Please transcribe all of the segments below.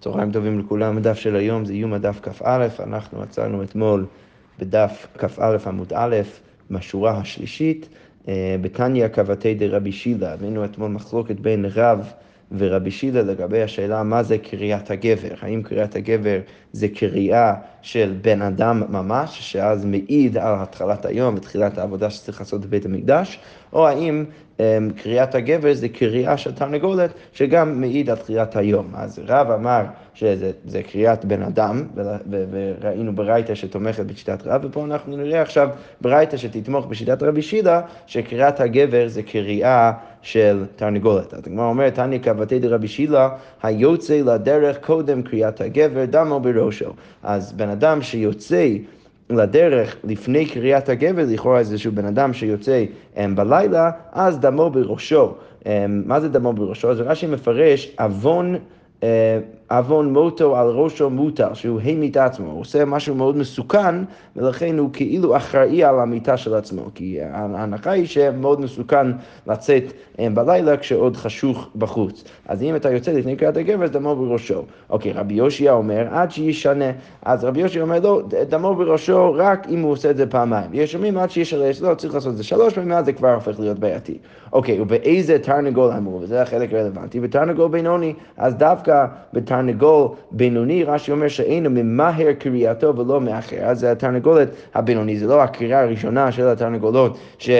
צהריים טובים לכולם, הדף של היום זה איום הדף כ"א, אנחנו עצרנו אתמול בדף כ"א עמוד א', בשורה השלישית, אה, בתניא כבתי דרבי שילה, הבאנו אתמול מחלוקת בין רב ורבי שילה לגבי השאלה מה זה קריאת הגבר, האם קריאת הגבר זה קריאה של בן אדם ממש, שאז מעיד על התחלת היום ותחילת העבודה שצריך לעשות בבית המקדש, או האם um, קריאת הגבר זה קריאה של תרנגולת שגם מעיד על תחילת היום. אז רב אמר שזה קריאת בן אדם, וראינו ברייתא שתומכת בשיטת רב, ופה אנחנו נראה עכשיו ברייתא שתתמוך בשיטת רבי שילה, שקריאת הגבר זה קריאה של תרנגולת. אז הגמרא אומרת, תניא כבתי דרבי שילה, היוצא לדרך קודם קריאת הגבר, דמו בראשו. אז בן אדם שיוצא לדרך לפני קריאת הגבר, לכאורה איזשהו בן אדם שיוצא um, בלילה, אז דמו בראשו. Um, מה זה דמו בראשו? אז רש"י מפרש עוון... עוון מוטו על ראשו מוטל, שהוא המית עצמו, הוא עושה משהו מאוד מסוכן, ולכן הוא כאילו אחראי על המיטה של עצמו, כי ההנחה היא שמאוד מסוכן לצאת אה, בלילה כשעוד חשוך בחוץ. אז אם אתה יוצא לפני קריאת הגבר, אז דמו בראשו. אוקיי, רבי יושע אומר, עד שישנה. אז רבי יושע אומר, לא, דמו בראשו רק אם הוא עושה את זה פעמיים. יש אומרים עד שישנה, לא, צריך לעשות את זה שלוש פעמים, אז זה כבר הופך להיות בעייתי. אוקיי, ובאיזה תרנגול אמרו, וזה החלק הרלוונטי, בתרנגול בינוני, אז דווקא בתרנגול... תרנגול בינוני, רש"י אומר שאינו ממהר קריאתו ולא מאחר. אז התרנגולת הבינוני, זה לא הקריאה הראשונה של התרנגולות ש...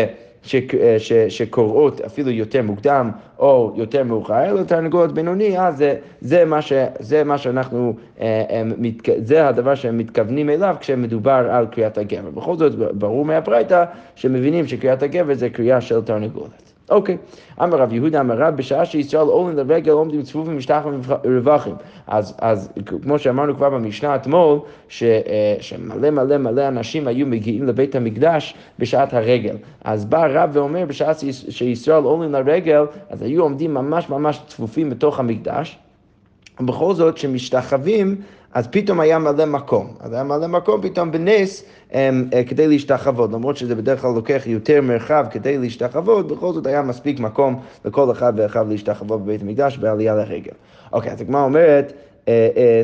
ש, ש, שקוראות אפילו יותר מוקדם או יותר מאוחר, אלא תרנגולת בינוני, אז זה, זה, מה ש, זה מה שאנחנו, אה, זה הדבר שהם מתכוונים אליו כשמדובר על קריאת הגבר. בכל זאת, ברור מהברייתא שמבינים שקריאת הגבר זה קריאה של תרנגולת. אוקיי. אמר רב יהודה אמר רב, בשעה שישראל עולים לרגל עומדים צפופים משטחים רווחים. אז, אז כמו שאמרנו כבר במשנה אתמול, ש, אה, שמלא מלא מלא אנשים היו מגיעים לבית המקדש בשעת הרגל. אז בא רב ואומר, בשעה שישראל עולים לרגל, אז היו עומדים ממש ממש צפופים בתוך המקדש. ובכל זאת, כשמשתחווים, אז פתאום היה מלא מקום. אז היה מלא מקום פתאום בנס כדי להשתחוות, למרות שזה בדרך כלל לוקח יותר מרחב כדי להשתחוות, בכל זאת היה מספיק מקום לכל אחד ואחד להשתחוות בבית המקדש בעלייה לרגל. אוקיי, אז הגמרא אומרת, אה, אה,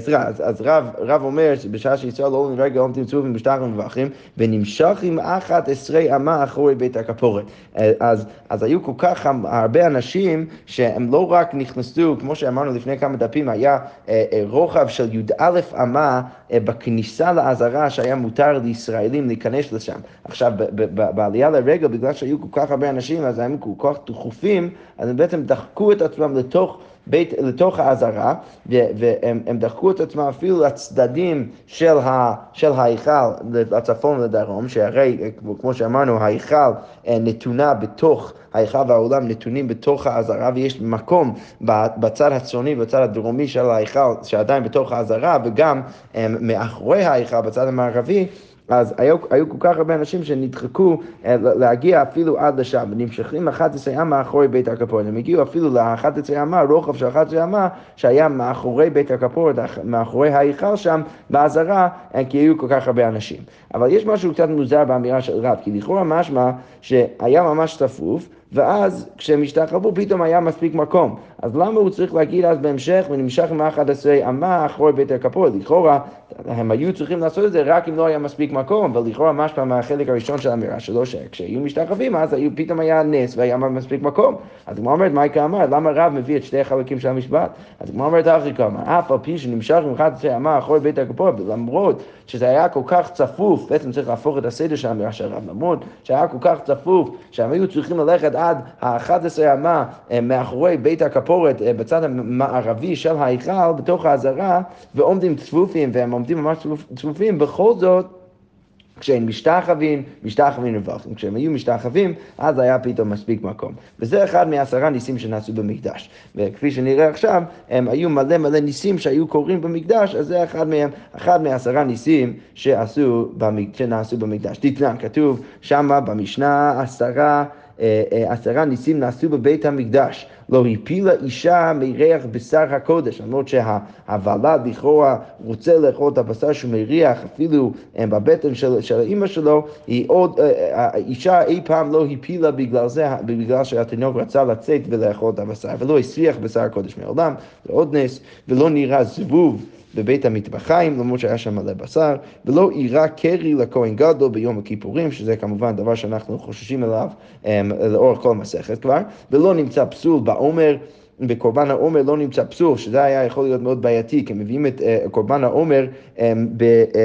סליחה, אז, רב, אומר שבשעה שישראל לא עולים רגע עומדים צופים בשטחים ובחרים ונמשכים אחת עשרה אמה אחורי בית הכפורת. אה, אז, אז היו כל כך הרבה אנשים שהם לא רק נכנסו, כמו שאמרנו לפני כמה דפים, היה רוחב של י"א אמה בכניסה לעזרה שהיה מותר לישראלים להיכנס לשם. עכשיו, בעלייה לרגל, בגלל שהיו כל כך הרבה אנשים, אז הם כל כך דחופים, אז הם בעצם דחקו את עצמם לתוך... בית, לתוך העזרה, והם דחקו את עצמם אפילו לצדדים של, ה, של ההיכל, לצפון ולדרום, שהרי, כמו שאמרנו, ההיכל אה, נתונה בתוך, ההיכל והעולם נתונים בתוך העזרה, ויש מקום בצד הצפוני, בצד הדרומי של ההיכל, שעדיין בתוך העזרה, וגם אה, מאחורי ההיכל, בצד המערבי, אז היו, היו כל כך הרבה אנשים שנדחקו אה, להגיע אפילו עד לשם, ונמשכים 11 אמה מאחורי בית הכפורת. הם הגיעו אפילו ל-11 אמה, רוחב של 11 אמה, שהיה מאחורי בית הכפורת, מאחורי ההיכל שם, בעזרה, אה, כי היו כל כך הרבה אנשים. אבל יש משהו קצת מוזר באמירה של רב, כי לכאורה משמע שהיה ממש צפוף, ואז כשהם השתחררו פתאום היה מספיק מקום. אז למה הוא צריך להגיד אז בהמשך ונמשך עם 11 אמה אחורי בית הכפורת? לכאורה הם היו צריכים לעשות את זה רק אם לא היה מספיק מקום, ולכאורה משמע מהחלק הראשון של האמירה שלו, שכשהיו משתחווים אז היו, פתאום היה נס והיה מספיק מקום. אז הוא אומרת, מייקה אמר, למה רב מביא את שתי החלקים של המשפט? אז הוא אומרת, אחי כמה, אף על פי שנמשך עם 11 אמה אחורי בית הכפורת, למרות שזה היה כל כך צפוף, בעצם צריך להפוך את הסדר של האמירה של רב, למרות שהיה כל כך צפוף, שהם היו צריכים ללכת עד ה-11 אמה אה, מאחורי בית הכפורת אה, בצד המערבי של ההיכל, בתוך העזרה, ועומדים צפופים, והם עומדים ממש צפופים, בכל זאת כשהם משתחווים, משתחווים רווחים. כשהם היו משתחווים, אז היה פתאום מספיק מקום. וזה אחד מעשרה ניסים שנעשו במקדש. וכפי שנראה עכשיו, הם היו מלא מלא ניסים שהיו קורים במקדש, אז זה אחד מהם, אחד מעשרה ניסים שעשו, שנעשו במקדש. תתנן, כתוב שמה במשנה עשרה... אה, אה, עשרה ניסים נעשו בבית המקדש, לא הפילה אישה מריח בשר הקודש, למרות שהוולד לכאורה רוצה לאכול את הבשר שהוא מריח אפילו בבטן של, של האימא שלו, היא עוד, האישה אי פעם לא הפילה בגלל זה, בגלל שהתינוק רצה לצאת ולאכול את הבשר, ולא הסריח בשר הקודש מעולם, זה עוד נס, ולא נראה זבוב. בבית המטבחיים, למרות שהיה שם מלא בשר, ולא אירע קרי לכהן גדול ביום הכיפורים, שזה כמובן דבר שאנחנו חוששים אליו um, לאורך כל המסכת כבר, ולא נמצא פסול בעומר. בקורבן העומר לא נמצא פסול, שזה היה יכול להיות מאוד בעייתי, כי מביאים את uh, קורבן העומר um, ב, uh,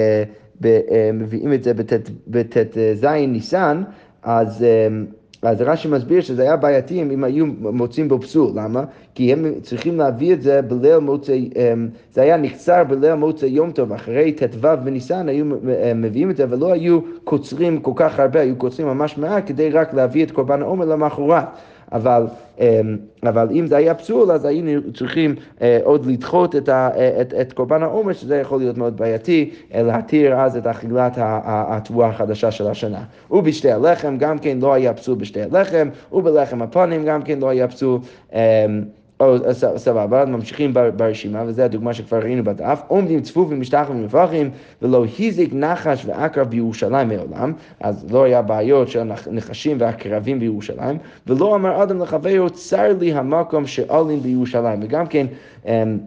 ב, uh, מביאים את זה בט"ז ניסן, אז... Um, אז רש"י מסביר שזה היה בעייתי אם היו מוצאים בו פסול, למה? כי הם צריכים להביא את זה בליל מוצאי, אמ, זה היה נקצר בליל מוצאי יום טוב, אחרי ט"ו בניסן היו מביאים את זה ולא היו קוצרים כל כך הרבה, היו קוצרים ממש מעט כדי רק להביא את קורבן העומר למחרת. אבל, אמ, אבל אם זה היה פסול, אז היינו צריכים אה, עוד לדחות את, ה, אה, את, את קורבן העומר, שזה יכול להיות מאוד בעייתי, אה, להתיר אז את אכילת התבואה החדשה של השנה. ובשתי הלחם גם כן לא היה פסול בשתי הלחם, ובלחם הפנים גם כן לא היה פסול. או, סבבה, ממשיכים ברשימה, וזו הדוגמה שכבר ראינו בדף, עומדים צפופים, משתחווים ומפרחים, ולא הזיק נחש ועקרב בירושלים מעולם, אז לא היה בעיות של נחשים ועקרבים בירושלים, ולא אמר אדם לחברו, צר לי המקום שעולים בירושלים, וגם כן אמ,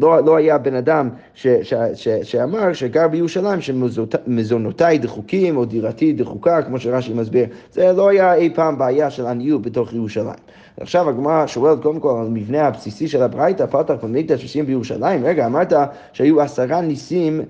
לא, לא היה בן אדם ש, ש, ש, שאמר שגר בירושלים שמזונותיי דחוקים או דירתי דחוקה, כמו שרש"י מסביר. זה לא היה אי פעם בעיה של עניות בתוך ירושלים. עכשיו הגמרא שואלת קודם כל על המבנה הבסיסי של הברייתא, פתח במקדש עושים בירושלים. רגע, אמרת שהיו עשרה ניסים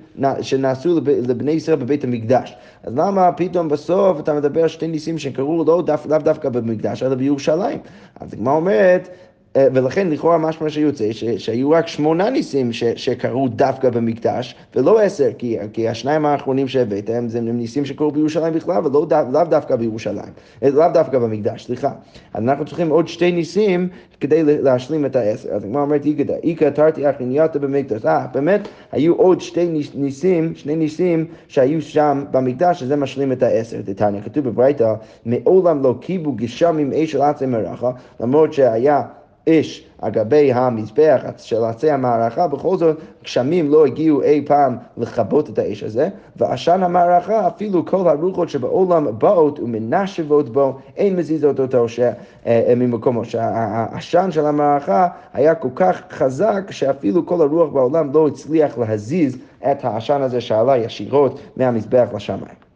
שנעשו לבני ישראל בבית המקדש. אז למה פתאום בסוף אתה מדבר על שתי ניסים שקרו לא דו, לאו דווקא במקדש, אלא בירושלים? אז הגמרא אומרת, ולכן לכאורה משמע שיוצא שהיו רק שמונה ניסים ש, שקרו דווקא במקדש, ולא עשר, כי, כי השניים האחרונים שהבאתם זה ניסים שקרו בירושלים בכלל, ולאו דו, דווקא בירושלים, אה, לאו דווקא במקדש, סליחה. אנחנו צריכים עוד שתי ניסים כדי להשלים את העשר. אז הגמרא אומרת, איכא איכא תרתי אחרינייתא במקדש. אה, באמת, היו עוד שתי ניסים, שני ניסים שהיו שם במקדש, שזה משלים את העשר. דתניא, כתוב בברייתא, מעולם לא קיבו גשמים אש על עצי מרחה, למרות שהיה אש על גבי המזבח של עצי המערכה, בכל זאת גשמים לא הגיעו אי פעם לכבות את האש הזה, ועשן המערכה, אפילו כל הרוחות שבעולם באות ומנשבות בו, אין מזיזות אותו ש... אה, אה, ממקומו, שהעשן של המערכה היה כל כך חזק שאפילו כל הרוח בעולם לא הצליח להזיז את העשן הזה שעלה ישירות מהמזבח לשמיים.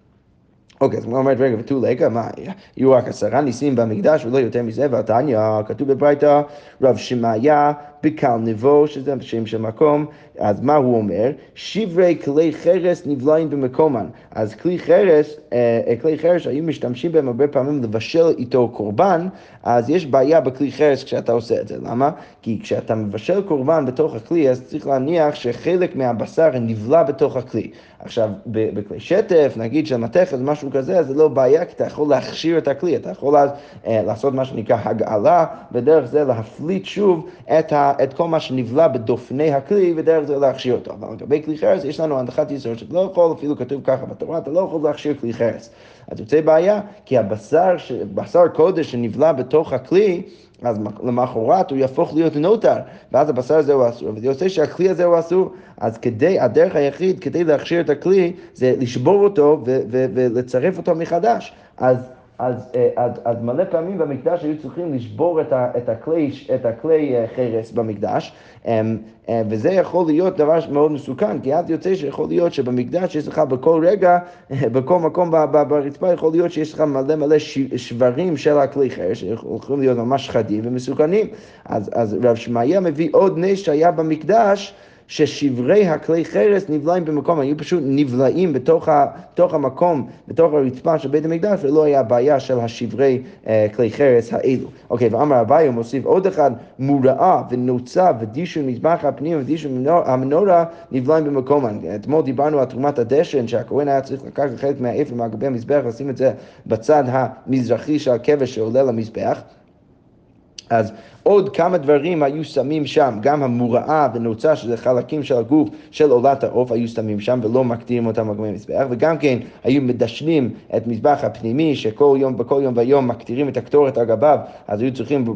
אוקיי, אז הוא אומרת, רגע, ותו לקה, מה, יהיו רק עשרה ניסים במקדש ולא יותר מזה, ועתניא, כתוב בברייתא, רב שמעיה בקל נבו, שזה שם של מקום, אז מה הוא אומר? שברי כלי חרס נבלעים במקומן. אז כלי חרס, אה, אה, כלי חרס היו משתמשים בהם הרבה פעמים לבשל איתו קורבן, אז יש בעיה בכלי חרס כשאתה עושה את זה. למה? כי כשאתה מבשל קורבן בתוך הכלי, אז צריך להניח שחלק מהבשר נבלע בתוך הכלי. עכשיו, בכלי שטף, נגיד של מתכת, משהו כזה, זה לא בעיה, כי אתה יכול להכשיר את הכלי, אתה יכול אז אה, לעשות מה שנקרא הגעלה, ודרך זה להפליט שוב את, ה, את כל מה שנבלע בדופני הכלי, ודרך זה להכשיר אותו. אבל לגבי כלי חרס, יש לנו הנחת יסוד שאתה לא יכול, אפילו כתוב ככה בתורה, אתה לא יכול להכשיר כלי חרס. אז יוצא בעיה, כי הבשר, בשר קודש שנבלע בתוך הכלי, אז למחרת הוא יהפוך להיות נוטר, ואז הבשר הזה הוא אסור, וזה יוצא שהכלי הזה הוא אסור, אז כדי, הדרך היחיד כדי להכשיר את הכלי זה לשבור אותו ולצרף אותו מחדש. אז אז, אה, אז, אז מלא פעמים במקדש היו צריכים לשבור את, ה, את, הכלי, את הכלי אה, חרס במקדש, אמ, אה, וזה יכול להיות דבר מאוד מסוכן, כי אז יוצא שיכול להיות שבמקדש יש לך בכל רגע, בכל מקום ברצפה, יכול להיות שיש לך מלא מלא שברים של הכלי חרס, שיכולים להיות ממש חדים ומסוכנים. אז, אז רב שמעיה מביא עוד נס שהיה במקדש, ששברי הכלי חרס נבלעים במקום, היו פשוט נבלעים בתוך, ה, בתוך המקום, בתוך הרצפה של בית המקדש, ולא היה בעיה של השברי אה, כלי חרס האלו. אוקיי, ואמר אביי, הוא מוסיף עוד אחד, מוראה ונוצה ודישון מזבח הפנים ודישון המנורה נבלעים במקום. אתמול דיברנו על תרומת הדשן, שהכהן היה צריך לקחת חלק מהאפר מהגבי המזבח, לשים את זה בצד המזרחי של הכבש שעולה למזבח. אז עוד כמה דברים היו שמים שם, גם המוראה ונוצה, שזה חלקים של הגוף של עולת העוף, היו שמים שם ולא מקטירים אותם על גבי מזבח, וגם כן היו מדשנים את מזבח הפנימי, שכל יום, בכל יום ויום מקטירים את הקטורת על גביו, אז היו צריכים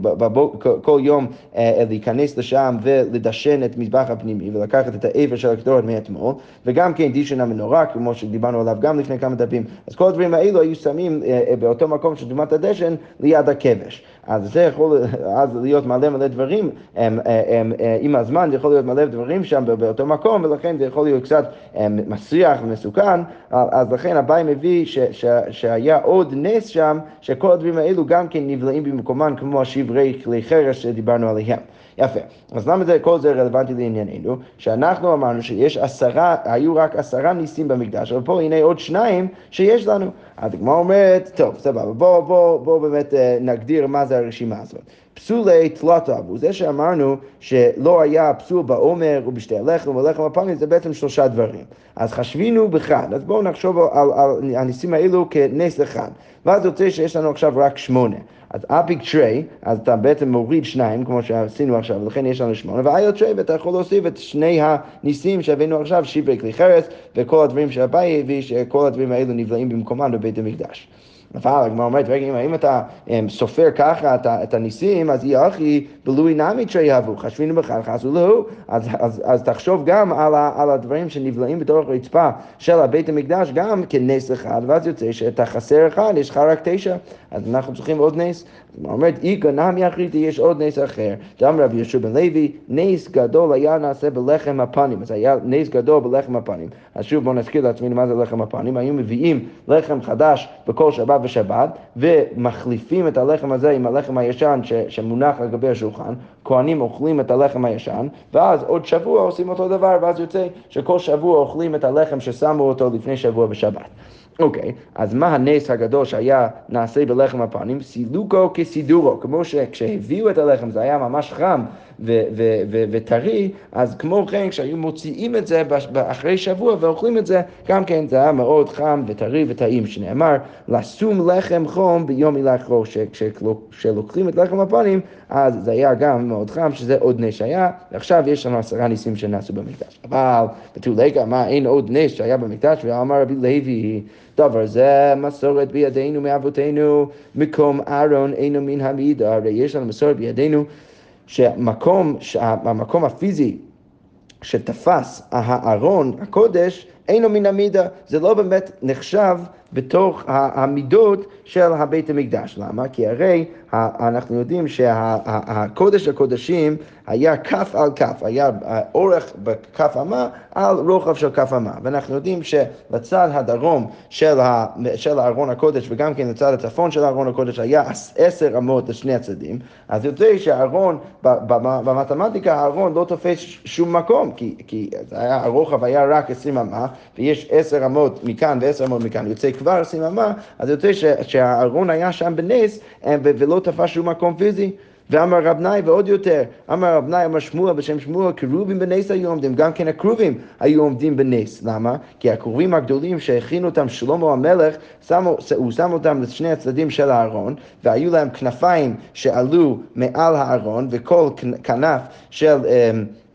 כל יום אה, להיכנס לשם ולדשן את מזבח הפנימי ולקחת את העבר של הקטורת מאתמול, וגם כן דישן המנורה, כמו שדיברנו עליו גם לפני כמה דפים, אז כל הדברים האלו היו שמים אה, אה, באותו מקום של דוגמת הדשן ליד הכבש. אז זה יכול אז להיות מלא מלא דברים, הם, הם, עם הזמן זה יכול להיות מלא דברים שם באותו מקום, ולכן זה יכול להיות קצת מסריח ומסוכן, אז לכן אביי מביא ש, ש, שהיה עוד נס שם, שכל הדברים האלו גם כן נבלעים במקומן, כמו השברי כלי חרס שדיברנו עליהם. יפה. אז למה זה, כל זה רלוונטי לענייננו? שאנחנו אמרנו שיש עשרה, היו רק עשרה ניסים במקדש, אבל פה הנה עוד שניים שיש לנו. אז הגמרא אומרת, טוב, סבבה, בואו בוא, בוא באמת אה, נגדיר מה זה הרשימה הזאת. פסולי תלת אבו, זה שאמרנו שלא היה פסול בעומר ובשתי הלחם ולחם הפנים, זה בעצם שלושה דברים. אז חשבינו בחד, אז בואו נחשוב על, על, על הניסים האלו כנס אחד. ואז יוצא שיש לנו עכשיו רק שמונה. אז אפיק תרי, אז אתה בעצם מוריד שניים, כמו שעשינו עכשיו, ולכן יש לנו שמונה, ועייל תרי, ואתה יכול להוסיף את שני הניסים שהבאנו עכשיו, שברי כלי חרס, וכל הדברים שאביי הביא, שכל הדברים האלו נבלעים במקומם בבית המקדש. אבל הגמרא אומרת, רגע, אם אתה um, סופר ככה את, הניסים, אז אי הכי בלועין נמי תרי הוו, חשבינהו בחדא, חסרו להו, אז, תחשוב גם על הדברים שנבלעים בתוך הרצפה של הבית המקדש, גם כנס אחד, ואז יוצא שאתה חסר אחד, יש לך רק תשע, אז אנחנו צריכים עוד נס. הגמרא אומרת, איכא נמי אחריתי, יש עוד נס אחר. דם רבי יהושע בן לוי, נס גדול היה נעשה בלחם הפנים, אז היה נס גדול בלחם הפנים. אז שוב בואו נזכיר לעצמנו מה זה לחם הפנים, היו מביאים לחם חדש בכל שבת ושבת, ומחליפים את הלחם הזה עם הלחם הישן ש, שמונח על גבי השולחן, כהנים אוכלים את הלחם הישן, ואז עוד שבוע עושים אותו דבר, ואז יוצא שכל שבוע אוכלים את הלחם ששמו אותו לפני שבוע בשבת. אוקיי, okay, אז מה הנס הגדול שהיה נעשה בלחם הפנים? סילוקו כסידורו, כמו שכשהביאו את הלחם זה היה ממש חם וטרי, אז כמו כן כשהיו מוציאים את זה אחרי שבוע ואוכלים את זה, גם כן זה היה מאוד חם וטרי וטעים, שנאמר, לשום לחם חום ביום ראש, כשלוקחים את לחם הפנים, אז זה היה גם מאוד חם, שזה עוד נס שהיה, ועכשיו יש לנו עשרה ניסים שנעשו במקדש. אבל בתולגה, מה, אין עוד נס שהיה במקדש, ואמר רבי לוי, דבר זה מסורת בידינו מאבותינו, מקום אהרון אינו מן המידה, הרי יש לנו מסורת בידינו שהמקום, המקום הפיזי שתפס הארון, הקודש, אינו מן המידה, זה לא באמת נחשב בתוך המידות של הבית המקדש. למה? כי הרי אנחנו יודעים שהקודש הקודשים היה כף על כף, היה אורך בכף אמה על רוחב של כף אמה. ואנחנו יודעים שלצד הדרום של, ה, של ארון הקודש וגם כן לצד הצפון של ארון הקודש היה עשר אמות לשני הצדדים, אז יוצא שהארון, במתמטיקה הארון לא תופס שום מקום, כי, כי היה, הרוחב היה רק עשרים אמה, ויש עשר אמות מכאן ועשר אמות מכאן, יוצא כבר אמה, אז יוצא שהארון היה שם בנס ולא תפס שום מקום פיזי. ואמר רב נאי ועוד יותר, אמר רב נאי, אמר שמואל בשם שמואל, כרובים בנס היו עומדים, גם כן הכרובים היו עומדים בנס. למה? כי הכרובים הגדולים שהכינו אותם שלמה המלך, שמו, הוא שם אותם לשני הצדדים של הארון, והיו להם כנפיים שעלו מעל הארון, וכל כנף של...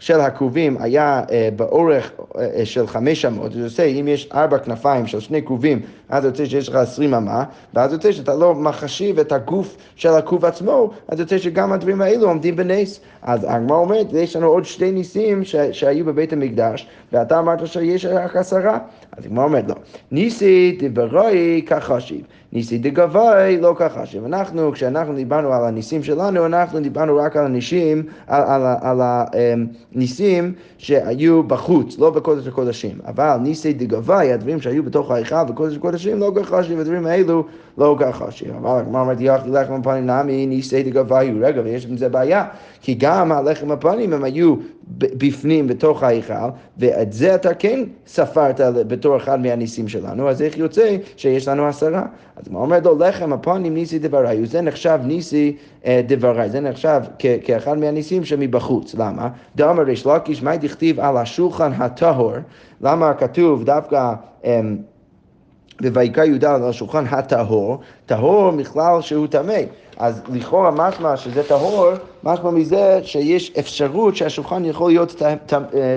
של הכרובים היה אה, באורך אה, של חמש אמות, זה עושה, אם יש ארבע כנפיים של שני כרובים, אז יוצא שיש לך עשרים אמה, ואז יוצא שאתה לא מחשיב את הגוף של הכרוב עצמו, אז יוצא שגם הדברים האלו עומדים בנס. אז הגמרא אומרת, יש לנו עוד שתי ניסים ש- שהיו בבית המקדש, ואתה אמרת שיש רק עשרה. אז הגמרא אומרת, לא, ניסי דברוי כחשיב. ניסי דגבי לא ככה. שאנחנו, כשאנחנו דיברנו על הניסים שלנו, אנחנו דיברנו רק על הניסים, על, על, על הניסים שהיו בחוץ, לא בקודש הקודשים. אבל ניסי דגבי, הדברים שהיו בתוך ההיכל בקודש הקודשים, לא ככה שהדברים האלו לא ככה. אבל הגמרא אומרת, יחי לחם הפנים נמי ניסי דגבי, רגע, ויש עם זה בעיה, כי גם הלחם הפנים הם היו בפנים, בתוך ההיכל, ואת זה אתה כן ספרת בתור אחד מהניסים שלנו, אז איך יוצא שיש לנו עשרה? אז הוא אומר לו, לחם הפנים ניסי דברי, זה נחשב ניסי אה, דברי, זה נחשב כאחד מהניסים שמבחוץ. למה? דאמר ריש לקיש, מה דכתיב על השולחן הטהור? למה כתוב דווקא... אמ, וויקרא י"ד על השולחן הטהור, טהור מכלל שהוא טמא. אז לכאורה משמע שזה טהור, משמע מזה שיש אפשרות שהשולחן יכול להיות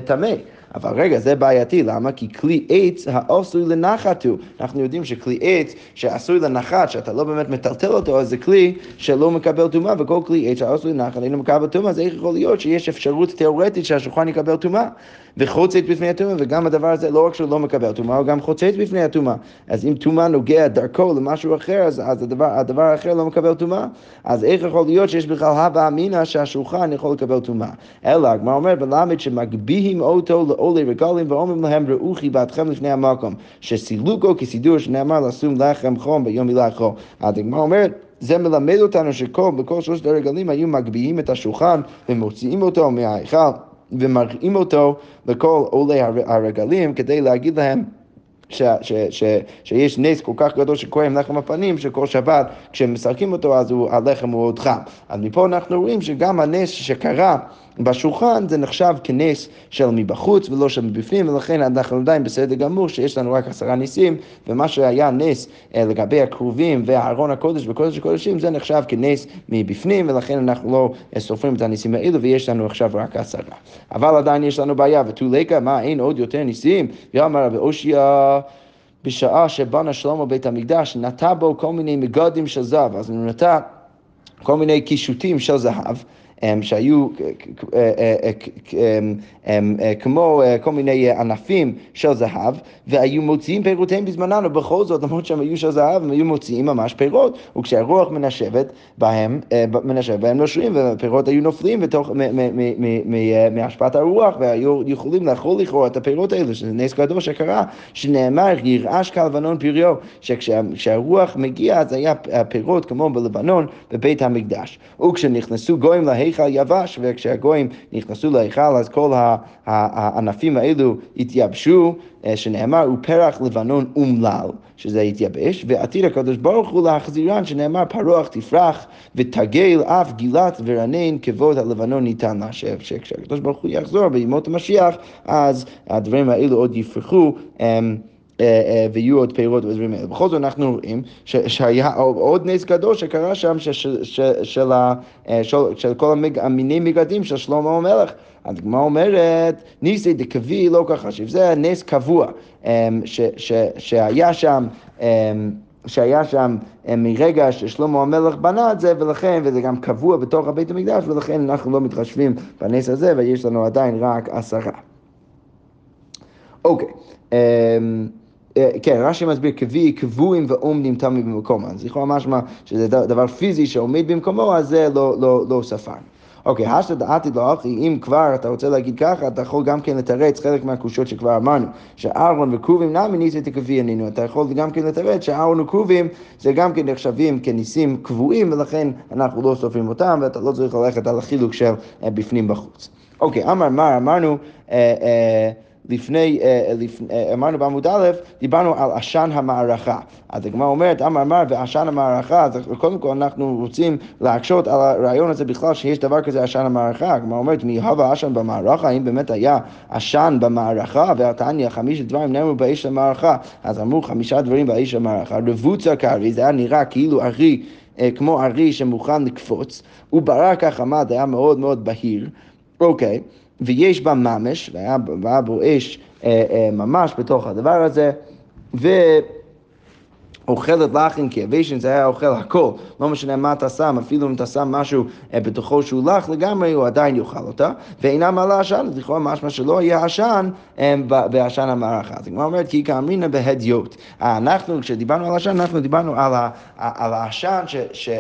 טמא. אבל רגע, זה בעייתי, למה? כי כלי עץ העשוי לנחת הוא. אנחנו יודעים שכלי עץ שעשוי לנחת, שאתה לא באמת מטלטל אותו, אז זה כלי שלא מקבל טומאה, וכל כלי עץ העשוי לנחת אינו מקבל טומאה, אז איך יכול להיות שיש אפשרות תיאורטית שהשולחן יקבל טומאה? וחוצץ בפני הטומאה, וגם הדבר הזה לא רק שהוא לא מקבל טומאה, הוא גם חוצץ בפני הטומאה. אז אם טומאה נוגע דרכו למשהו אחר, אז, אז הדבר, הדבר האחר לא מקבל טומאה. אז איך יכול להיות שיש בכלל הווה אמינא שהשולחן יכול לקבל טומאה? אלא, הגמרא אומר בלמד שמגביהים אותו לעולי רגלים ואומרים להם ראו חיבתכם לפני המקום, שסילוקו כסידור שנאמר לשום לחם חום ביום מילאכו. אז הגמרא אומרת זה מלמד אותנו שכל, בכל שלושת הרגלים היו מגביהים את השולחן ומוציאים אותו מההיכל. ומראים אותו לכל עולי הרגלים כדי להגיד להם ש, ש, ש, שיש נס כל כך גדול שקורה עם לחם הפנים, שכל שבת כשהם משחקים אותו אז הוא, הלחם הוא עוד חם. אז מפה אנחנו רואים שגם הנס שקרה בשולחן זה נחשב כנס של מבחוץ ולא של מבפנים, ולכן אנחנו עדיין בסדר גמור שיש לנו רק עשרה ניסים, ומה שהיה נס אה, לגבי הכרובים וארון הקודש וקודש הקודשים זה נחשב כנס מבפנים, ולכן אנחנו לא אה, סופרים את הניסים האלו ויש לנו עכשיו רק עשרה. אבל עדיין יש לנו בעיה, ותו לקה, מה אין עוד יותר ניסים? ואמר רבי אושייה בשעה שבנה שלמה בית המקדש, נטע בו כל מיני מגדים של זהב, אז הוא נטע כל מיני קישוטים של זהב. שהיו כמו כל מיני ענפים של זהב, והיו מוציאים פירותיהם בזמנן, ובכל זאת, למרות שהם היו של זהב, הם היו מוציאים ממש פירות, וכשהרוח מנשבת בהם, מנשבת בהם נושרים, והפירות היו נופלים מהשפעת הרוח, והיו יכולים לאכול לכאורה את הפירות האלו, שזה נס גדול שקרה, שנאמר, ירעש כלבנון פריו, שכשהרוח מגיע, אז היה פירות כמו בלבנון, בבית המקדש. וכשנכנסו גויים להי ההיכל יבש, וכשהגויים נכנסו להיכל אז כל הענפים האלו התייבשו, אה, שנאמר, פרח לבנון אומלל, שזה התייבש, ועתיד הקדוש ברוך הוא להחזירן, שנאמר, פרוח תפרח ותגל אף גילת ורנן כבוד הלבנון ניתן לה, שכשהקדוש ברוך הוא יחזור בימות המשיח, אז הדברים האלו עוד יפרחו. אמ, אה, אה, ויהיו עוד פירות ודברים האלה. בכל זאת אנחנו רואים שהיה עוד נס גדול שקרה שם של אה, כל המיני מגדים של שלמה המלך. אז הגמרא אומרת, ניסי דקבי לא ככה, שזה נס קבוע שהיה שם שהיה שם מרגע ששלמה המלך בנה את זה, ולכן, וזה גם קבוע בתוך הבית המקדש, ולכן אנחנו לא מתחשבים בנס הזה, ויש לנו עדיין רק עשרה. אוקיי. Okay. אמ, אה, כן, רש"י מסביר קביעי קבועים ועומדים תמיד במקום, אז לכאורה משמע שזה דבר פיזי שעומד במקומו, אז זה לא, לא, לא ספרנו. אוקיי, השתא דעתי לא אחי, אם כבר אתה רוצה להגיד ככה, אתה יכול גם כן לתרץ חלק מהקושות שכבר אמרנו, שאהרון וכרובים נמי ניסי תקבי ענינו, אתה יכול גם כן לתרץ שאהרון וכרובים זה גם כן נחשבים כניסים קבועים, ולכן אנחנו לא סופרים אותם, ואתה לא צריך ללכת על החילוק של אה, בפנים בחוץ. אוקיי, אמר מר, אמרנו, אה, אה, לפני, אה, לפני, אה, אמרנו בעמוד א', דיברנו על עשן המערכה. אז הגמרא אומרת, אמר אמר ועשן המערכה, אז קודם כל אנחנו רוצים להקשות על הרעיון הזה בכלל שיש דבר כזה עשן המערכה. הגמרא אומרת, מי הווה עשן במערכה? האם באמת היה עשן במערכה? והתניא, חמישה דברים נאמרו באש המערכה. אז אמרו חמישה דברים באש המערכה. רבוצה קרעי, זה היה נראה כאילו ארי, אה, כמו ארי שמוכן לקפוץ, וברק החמד היה מאוד מאוד בהיר. אוקיי. Okay. ויש בה ממש, והיה בו אש אה, אה, ממש בתוך הדבר הזה, ו... אוכלת לחם כיבשן, זה היה אוכל הכל, לא משנה מה אתה שם, אפילו אם אתה שם משהו אה, בתוכו שהוא לח לגמרי, הוא עדיין יאכל אותה, ואינה מעלה עשן, אז לכאורה משמע שלא יהיה עשן אה, בעשן המערכה. אז הגמרא אומרת, כי כאמרינא בהדיוט. אנחנו, כשדיברנו על עשן, אנחנו דיברנו על, העשן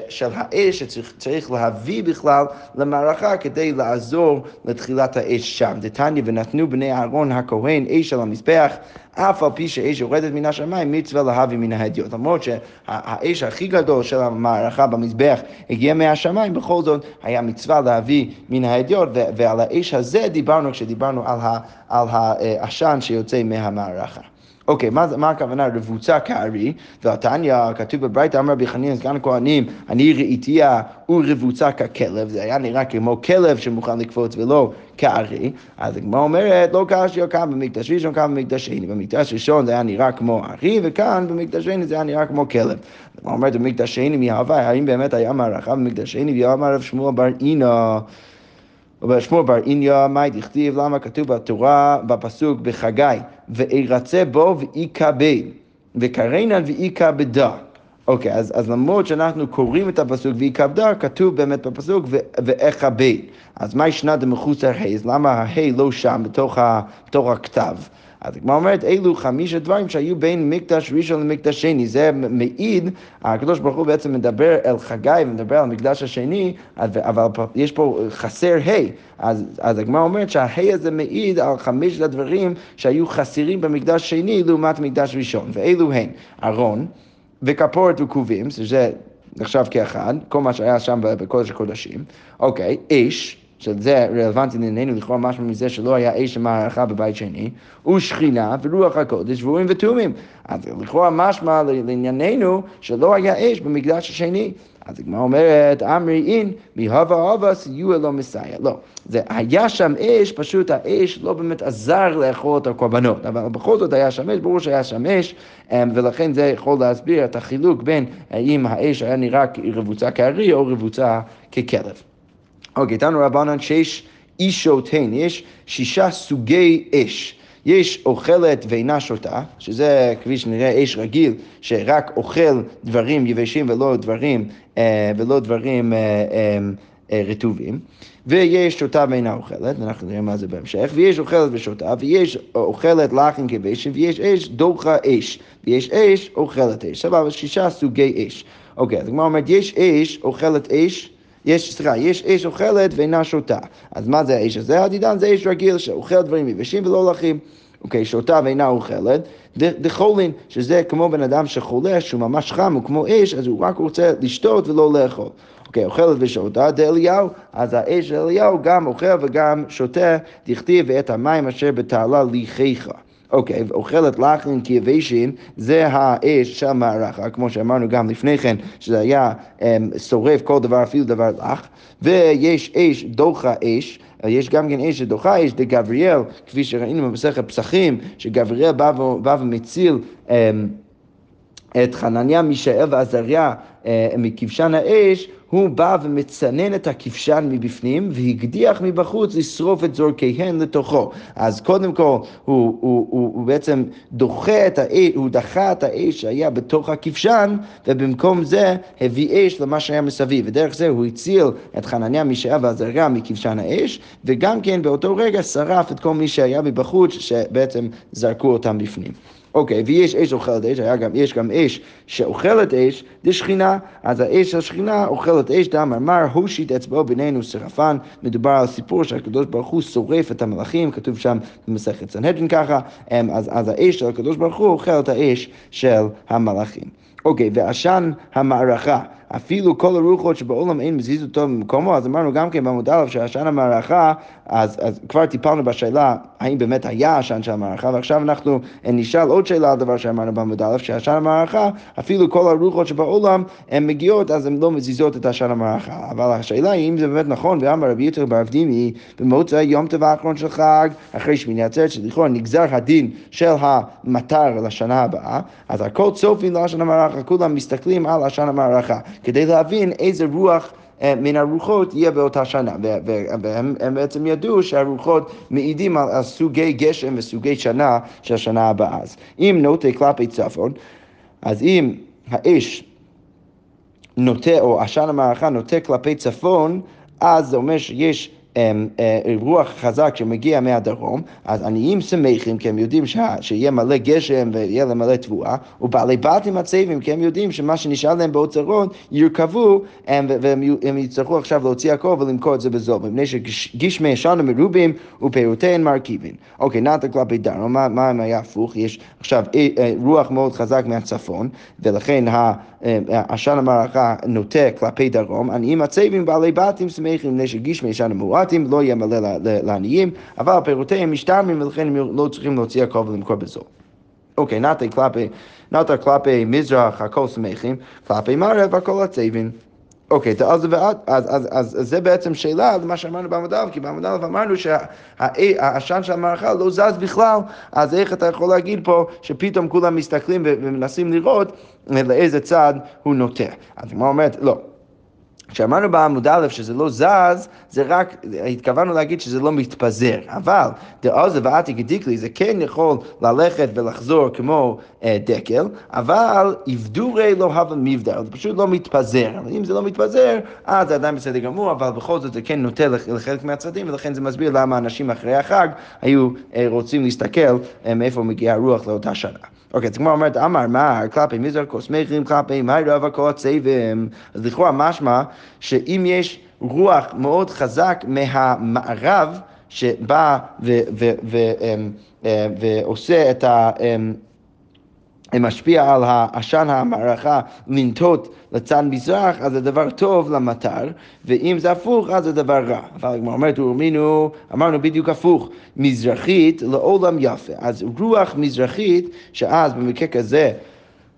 של האש שצריך להביא בכלל למערכה כדי לעזור לתחילת האש שם. דתניא ונתנו בני אהרון הכהן אש על המזבח. אף על פי שאש יורדת מן השמיים, מצווה להביא מן ההדיוט. למרות שהאש הכי גדול של המערכה במזבח הגיע מהשמיים, בכל זאת היה מצווה להביא מן ההדיוט, ועל האש הזה דיברנו כשדיברנו על העשן שיוצא מהמערכה. אוקיי, מה, מה הכוונה רבוצה כארי? והתניא, כתוב בברייתא, אמר רבי חנין סגן הכהנים, אני ראיתיה ורבוצה ככלב, זה היה נראה כמו כלב שמוכן לקפוץ ולא כארי. אז הגמרא אומרת, לא קשיא כאן במקדש ראשון, כאן במקדש שני. במקדש ראשון זה היה נראה כמו ארי, וכאן במקדש שני זה היה נראה כמו כלב. הגמרא אומרת, במקדש שני מי הווה, האם באמת היה מערכה במקדש שני, ואמר רב שמואל בר אינא. ובשמואל בר איניה, מאי דכתיב, למה כתוב בתורה, בפסוק בחגי, וארצה בו ואיכבד, וקרנן ואיכבדה. אוקיי, אז, אז למרות שאנחנו קוראים את הפסוק ואיכבדה, כתוב באמת בפסוק ואכבד. אז מה ישנה דמחוסר ה', למה ה' לא שם בתוך, ה, בתוך הכתב? אז הגמרא אומרת, אלו חמישה דברים שהיו בין מקדש ראשון למקדש שני. זה מעיד, הקדוש ברוך הוא בעצם מדבר אל חגי ומדבר על המקדש השני, אבל יש פה חסר ה'. אז, אז הגמרא אומרת שהה' הזה מעיד על חמשת הדברים שהיו חסרים במקדש שני לעומת מקדש ראשון. ואלו הן ארון וכפורת וכובים, שזה נחשב כאחד, כל מה שהיה שם בקודש הקודשים. אוקיי, אש. שזה רלוונטי לענייננו לכאורה משהו מזה שלא היה אש המערכה בבית שני, ושכינה ורוח הקודש ואורים ותומים. אז לכאורה משמע לענייננו שלא היה אש במקדש השני. אז הגמרא אומרת, אמרי אין, מהווה אבא סיוע לא מסייע. לא, זה היה שם אש, פשוט האש לא באמת עזר לאכול את הקורבנות, אבל בכל זאת היה שם אש, ברור שהיה שם אש, אמ, ולכן זה יכול להסביר את החילוק בין האם האש היה נראה רבוצה כארי או רבוצה ככלב. אוקיי, איתנו רבנן שיש אישות הן, יש שישה סוגי אש. יש אוכלת ואינה שותה, שזה כפי שנראה אש רגיל, שרק אוכל דברים יבשים ולא דברים, אה, ולא דברים אה, אה, רטובים. ויש שותה ואינה אוכלת, ואנחנו נראה מה זה בהמשך, ויש אוכלת ושותה, ויש אוכלת לחם כבשם, ויש אש דוחה אש, ויש אש אוכלת אש. סבבה, שישה סוגי אש. אוקיי, אז הגמרא אומרת, יש אש אוכלת אש, יש, סליחה, יש אש אוכלת ואינה שותה. אז מה זה האש הזה? הדידן זה אש רגיל שאוכל דברים יבשים ולא לחים. אוקיי, שותה ואינה אוכלת, דחולין, שזה כמו בן אדם שחולה, שהוא ממש חם, הוא כמו אש, אז הוא רק רוצה לשתות ולא לאכול. אוקיי, אוכלת ושותה, דאליהו, אז האש של אליהו גם אוכל וגם שותה, דכתיב ואת המים אשר בתעלה ליחיך. אוקיי, okay, אוכלת לחם כיבשים, זה האש של המערכה, כמו שאמרנו גם לפני כן, שזה היה um, שורף כל דבר, אפילו דבר לח, ויש אש דוחה אש, יש גם כן אש שדוחה אש דגבריאל, כפי שראינו במסכת פסחים, שגבריאל בא, בא ומציל um, את חנניה, מישאל ועזריה uh, מכבשן האש, הוא בא ומצנן את הכבשן מבפנים והקדיח מבחוץ לשרוף את זורקיהן לתוכו. אז קודם כל הוא, הוא, הוא, הוא בעצם דוחה את האש, הוא דחה את האש שהיה בתוך הכבשן ובמקום זה הביא אש למה שהיה מסביב. ודרך זה הוא הציל את חנניה, מישאל ועזריה מכבשן האש וגם כן באותו רגע שרף את כל מי שהיה מבחוץ שבעצם זרקו אותם בפנים. אוקיי, ויש אש אוכלת אש, היה גם, יש גם אש שאוכלת אש, זה שכינה, אז האש שכינה אוכלת אש, דם אמר, הושיט אצבעו בינינו שרפן, מדובר על סיפור שהקדוש ברוך הוא שורף את המלאכים, כתוב שם במסכת סנהדרין ככה, אמ, אז, אז האש של הקדוש ברוך הוא אוכל את האש של המלאכים. אוקיי, ועשן המערכה. אפילו כל הרוחות שבעולם אין מזיז אותו במקומו, אז אמרנו גם כן בעמוד א' שעשן המערכה, אז, אז כבר טיפלנו בשאלה האם באמת היה עשן של המערכה, ועכשיו אנחנו נשאל עוד שאלה על דבר שאמרנו בעמוד א', שעשן המערכה, אפילו כל הרוחות שבעולם הן מגיעות, אז הן לא מזיזות את עשן המערכה. אבל השאלה היא אם זה באמת נכון, ואמר רבי יתר בר אבדימי, במוצא יום טבע האחרון של חג, אחרי שמיני עצרת, שלכאורה נגזר הדין של המטר לשנה הבאה, אז הכל צופים לעשן המערכה, כולם מסתכלים על עשן המערכה. כדי להבין איזה רוח אה, מן הרוחות יהיה באותה שנה. והם בעצם ידעו שהרוחות מעידים על, סוגי גשם וסוגי שנה של השנה הבאה. אז אם נוטה כלפי צפון, אז אם האש נוטה, או עשן המערכה נוטה כלפי צפון, אז זה אומר שיש רוח חזק שמגיע מהדרום, אז עניים שמחים כי הם יודעים שיהיה מלא גשם ויהיה להם מלא תבואה, ובעלי בתים עצבים כי הם יודעים שמה שנשאר להם באוצרות ירכבו אמ, והם יצטרכו עכשיו להוציא הכל ולמכור את זה בזול, מפני שגשמי ישנו מרובים ופירותיהן מרכיבים. אוקיי, נתן כלפי דרום, מה, אם היה הפוך? יש עכשיו אה, אה, רוח מאוד חזק מהצפון, ולכן עשן המערכה נוטה כלפי דרום, עניים עצבים בעלי בתים שמחים מפני שגשמי ישנו מועט פרטים לא יהיה מלא לעניים, אבל פירותיהם משתלמים ולכן הם לא צריכים להוציא הכל ולמכור בזול. אוקיי, נתר כלפי מזרח הכל שמחים, כלפי מערב הכל עצבים. אוקיי, אז, אז, אז, אז, אז זה בעצם שאלה למה שאמרנו בעמוד א', כי בעמוד א' אמרנו שהעשן של המערכה לא זז בכלל, אז איך אתה יכול להגיד פה שפתאום כולם מסתכלים ומנסים לראות לאיזה צד הוא נוטה. אז הגמרא אומרת, לא. כשאמרנו בעמוד א' שזה לא זז, זה רק, התכוונו להגיד שזה לא מתפזר, אבל דעזה ועתיק דיקלי זה כן יכול ללכת ולחזור כמו אה, דקל, אבל יבדורי לא הווה מבדר, זה פשוט לא מתפזר. אבל אם זה לא מתפזר, אז זה עדיין בסדר גמור, אבל בכל זאת זה כן נוטה לחלק מהצדדים, ולכן זה מסביר למה אנשים אחרי החג היו אה, רוצים להסתכל אה, מאיפה מגיעה הרוח לאותה שנה. אוקיי, אז כמו אומרת, אמר מה, כלפי מזר כוסמכים, כלפי מי רב הכל הצבעים. אז לכאורה משמע שאם יש רוח מאוד חזק מהמערב, שבא ו- ו- ו- אמ, אה, ועושה את ה... משפיע על העשן המערכה לנטות לצד מזרח, אז זה דבר טוב למטר, ואם זה הפוך, אז זה דבר רע. אבל הגמרא אומרת, אמרנו, אמרנו בדיוק הפוך, מזרחית לעולם יפה. אז רוח מזרחית, שאז במקרה כזה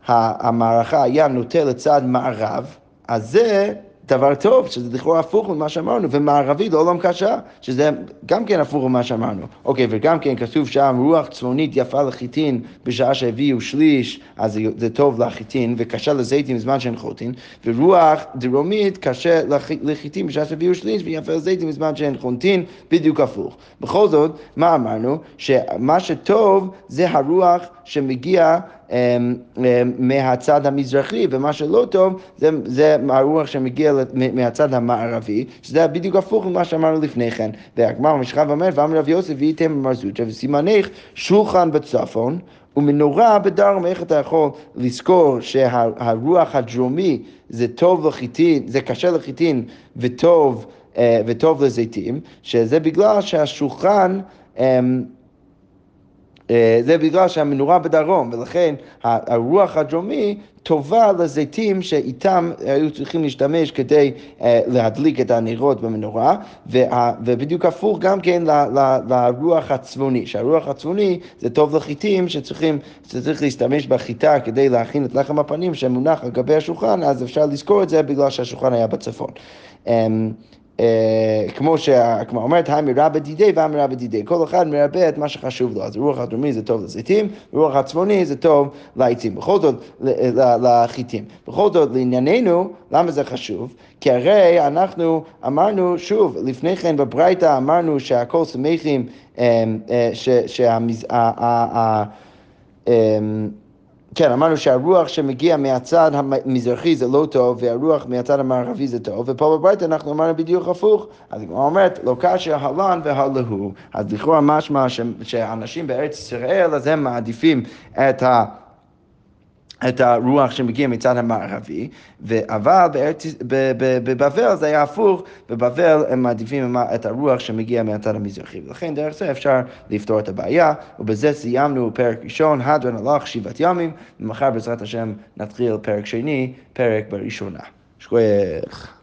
המערכה היה נוטה לצד מערב, אז זה דבר טוב, שזה לכאורה הפוך ממה שאמרנו, ומערבי לעולם קשה, שזה גם כן הפוך ממה שאמרנו. אוקיי, וגם כן כתוב שם רוח צפונית יפה לחיטין בשעה שהביאו שליש, אז זה, זה טוב לחיטין, וקשה לזיתים בזמן שאין חוטין, ורוח דרומית קשה לחיטין בשעה שהביאו שליש, ויפה לזיתים בזמן שאין חוטין, בדיוק הפוך. בכל זאת, מה אמרנו? שמה שטוב זה הרוח שמגיע אמ, אמ, מהצד המזרחי, ומה שלא טוב זה, זה הרוח שמגיע מהצד המערבי, שזה בדיוק הפוך ממה שאמרנו לפני כן. והגמר משכב ואומר, ואמר רב יוסף והייתם במרזוטה, וסימנך שולחן בצפון. ומנורה בדרום, איך אתה יכול לזכור שהרוח הדרומי זה טוב לחיטין, זה קשה לחיטין וטוב, אה, וטוב לזיתים, שזה בגלל שהשולחן אמ, זה בגלל שהמנורה בדרום, ולכן הרוח הדרומי טובה לזיתים שאיתם היו צריכים להשתמש כדי uh, להדליק את הנרות במנורה, ובדיוק הפוך גם כן לרוח הצפוני, שהרוח הצפוני זה טוב לחיטים שצריכים, שצריך להשתמש בחיטה כדי להכין את לחם הפנים שמונח על גבי השולחן, אז אפשר לזכור את זה בגלל שהשולחן היה בצפון. אה, כמו שהגמרא אומרת, המרבה בדידי והמרבה בדידי. כל אחד מרבה את מה שחשוב לו. אז רוח הדרומי זה טוב לזיתים, רוח הצפוני זה טוב לעצים. בכל זאת, לחיטים. בכל זאת, לענייננו, למה זה חשוב? כי הרי אנחנו אמרנו, שוב, לפני כן בברייתא אמרנו שהכל שמחים, אה, אה, שהמז... כן, אמרנו שהרוח שמגיע מהצד המזרחי זה לא טוב, והרוח מהצד המערבי זה טוב, ופה בברית אנחנו אמרנו בדיוק הפוך. אז היא אומרת, לא קשה הלן והלהו. אז לכאורה משמע שאנשים בארץ ישראל, אז הם מעדיפים את ה... את הרוח שמגיע מצד המערבי, אבל בבבל זה היה הפוך, בבבל הם מעדיפים את הרוח שמגיע מהצד המזרחי, ולכן דרך זה אפשר לפתור את הבעיה, ובזה סיימנו פרק ראשון, הדרן הלך שבעת ימים, ומחר בעזרת השם נתחיל פרק שני, פרק בראשונה. שכוייך.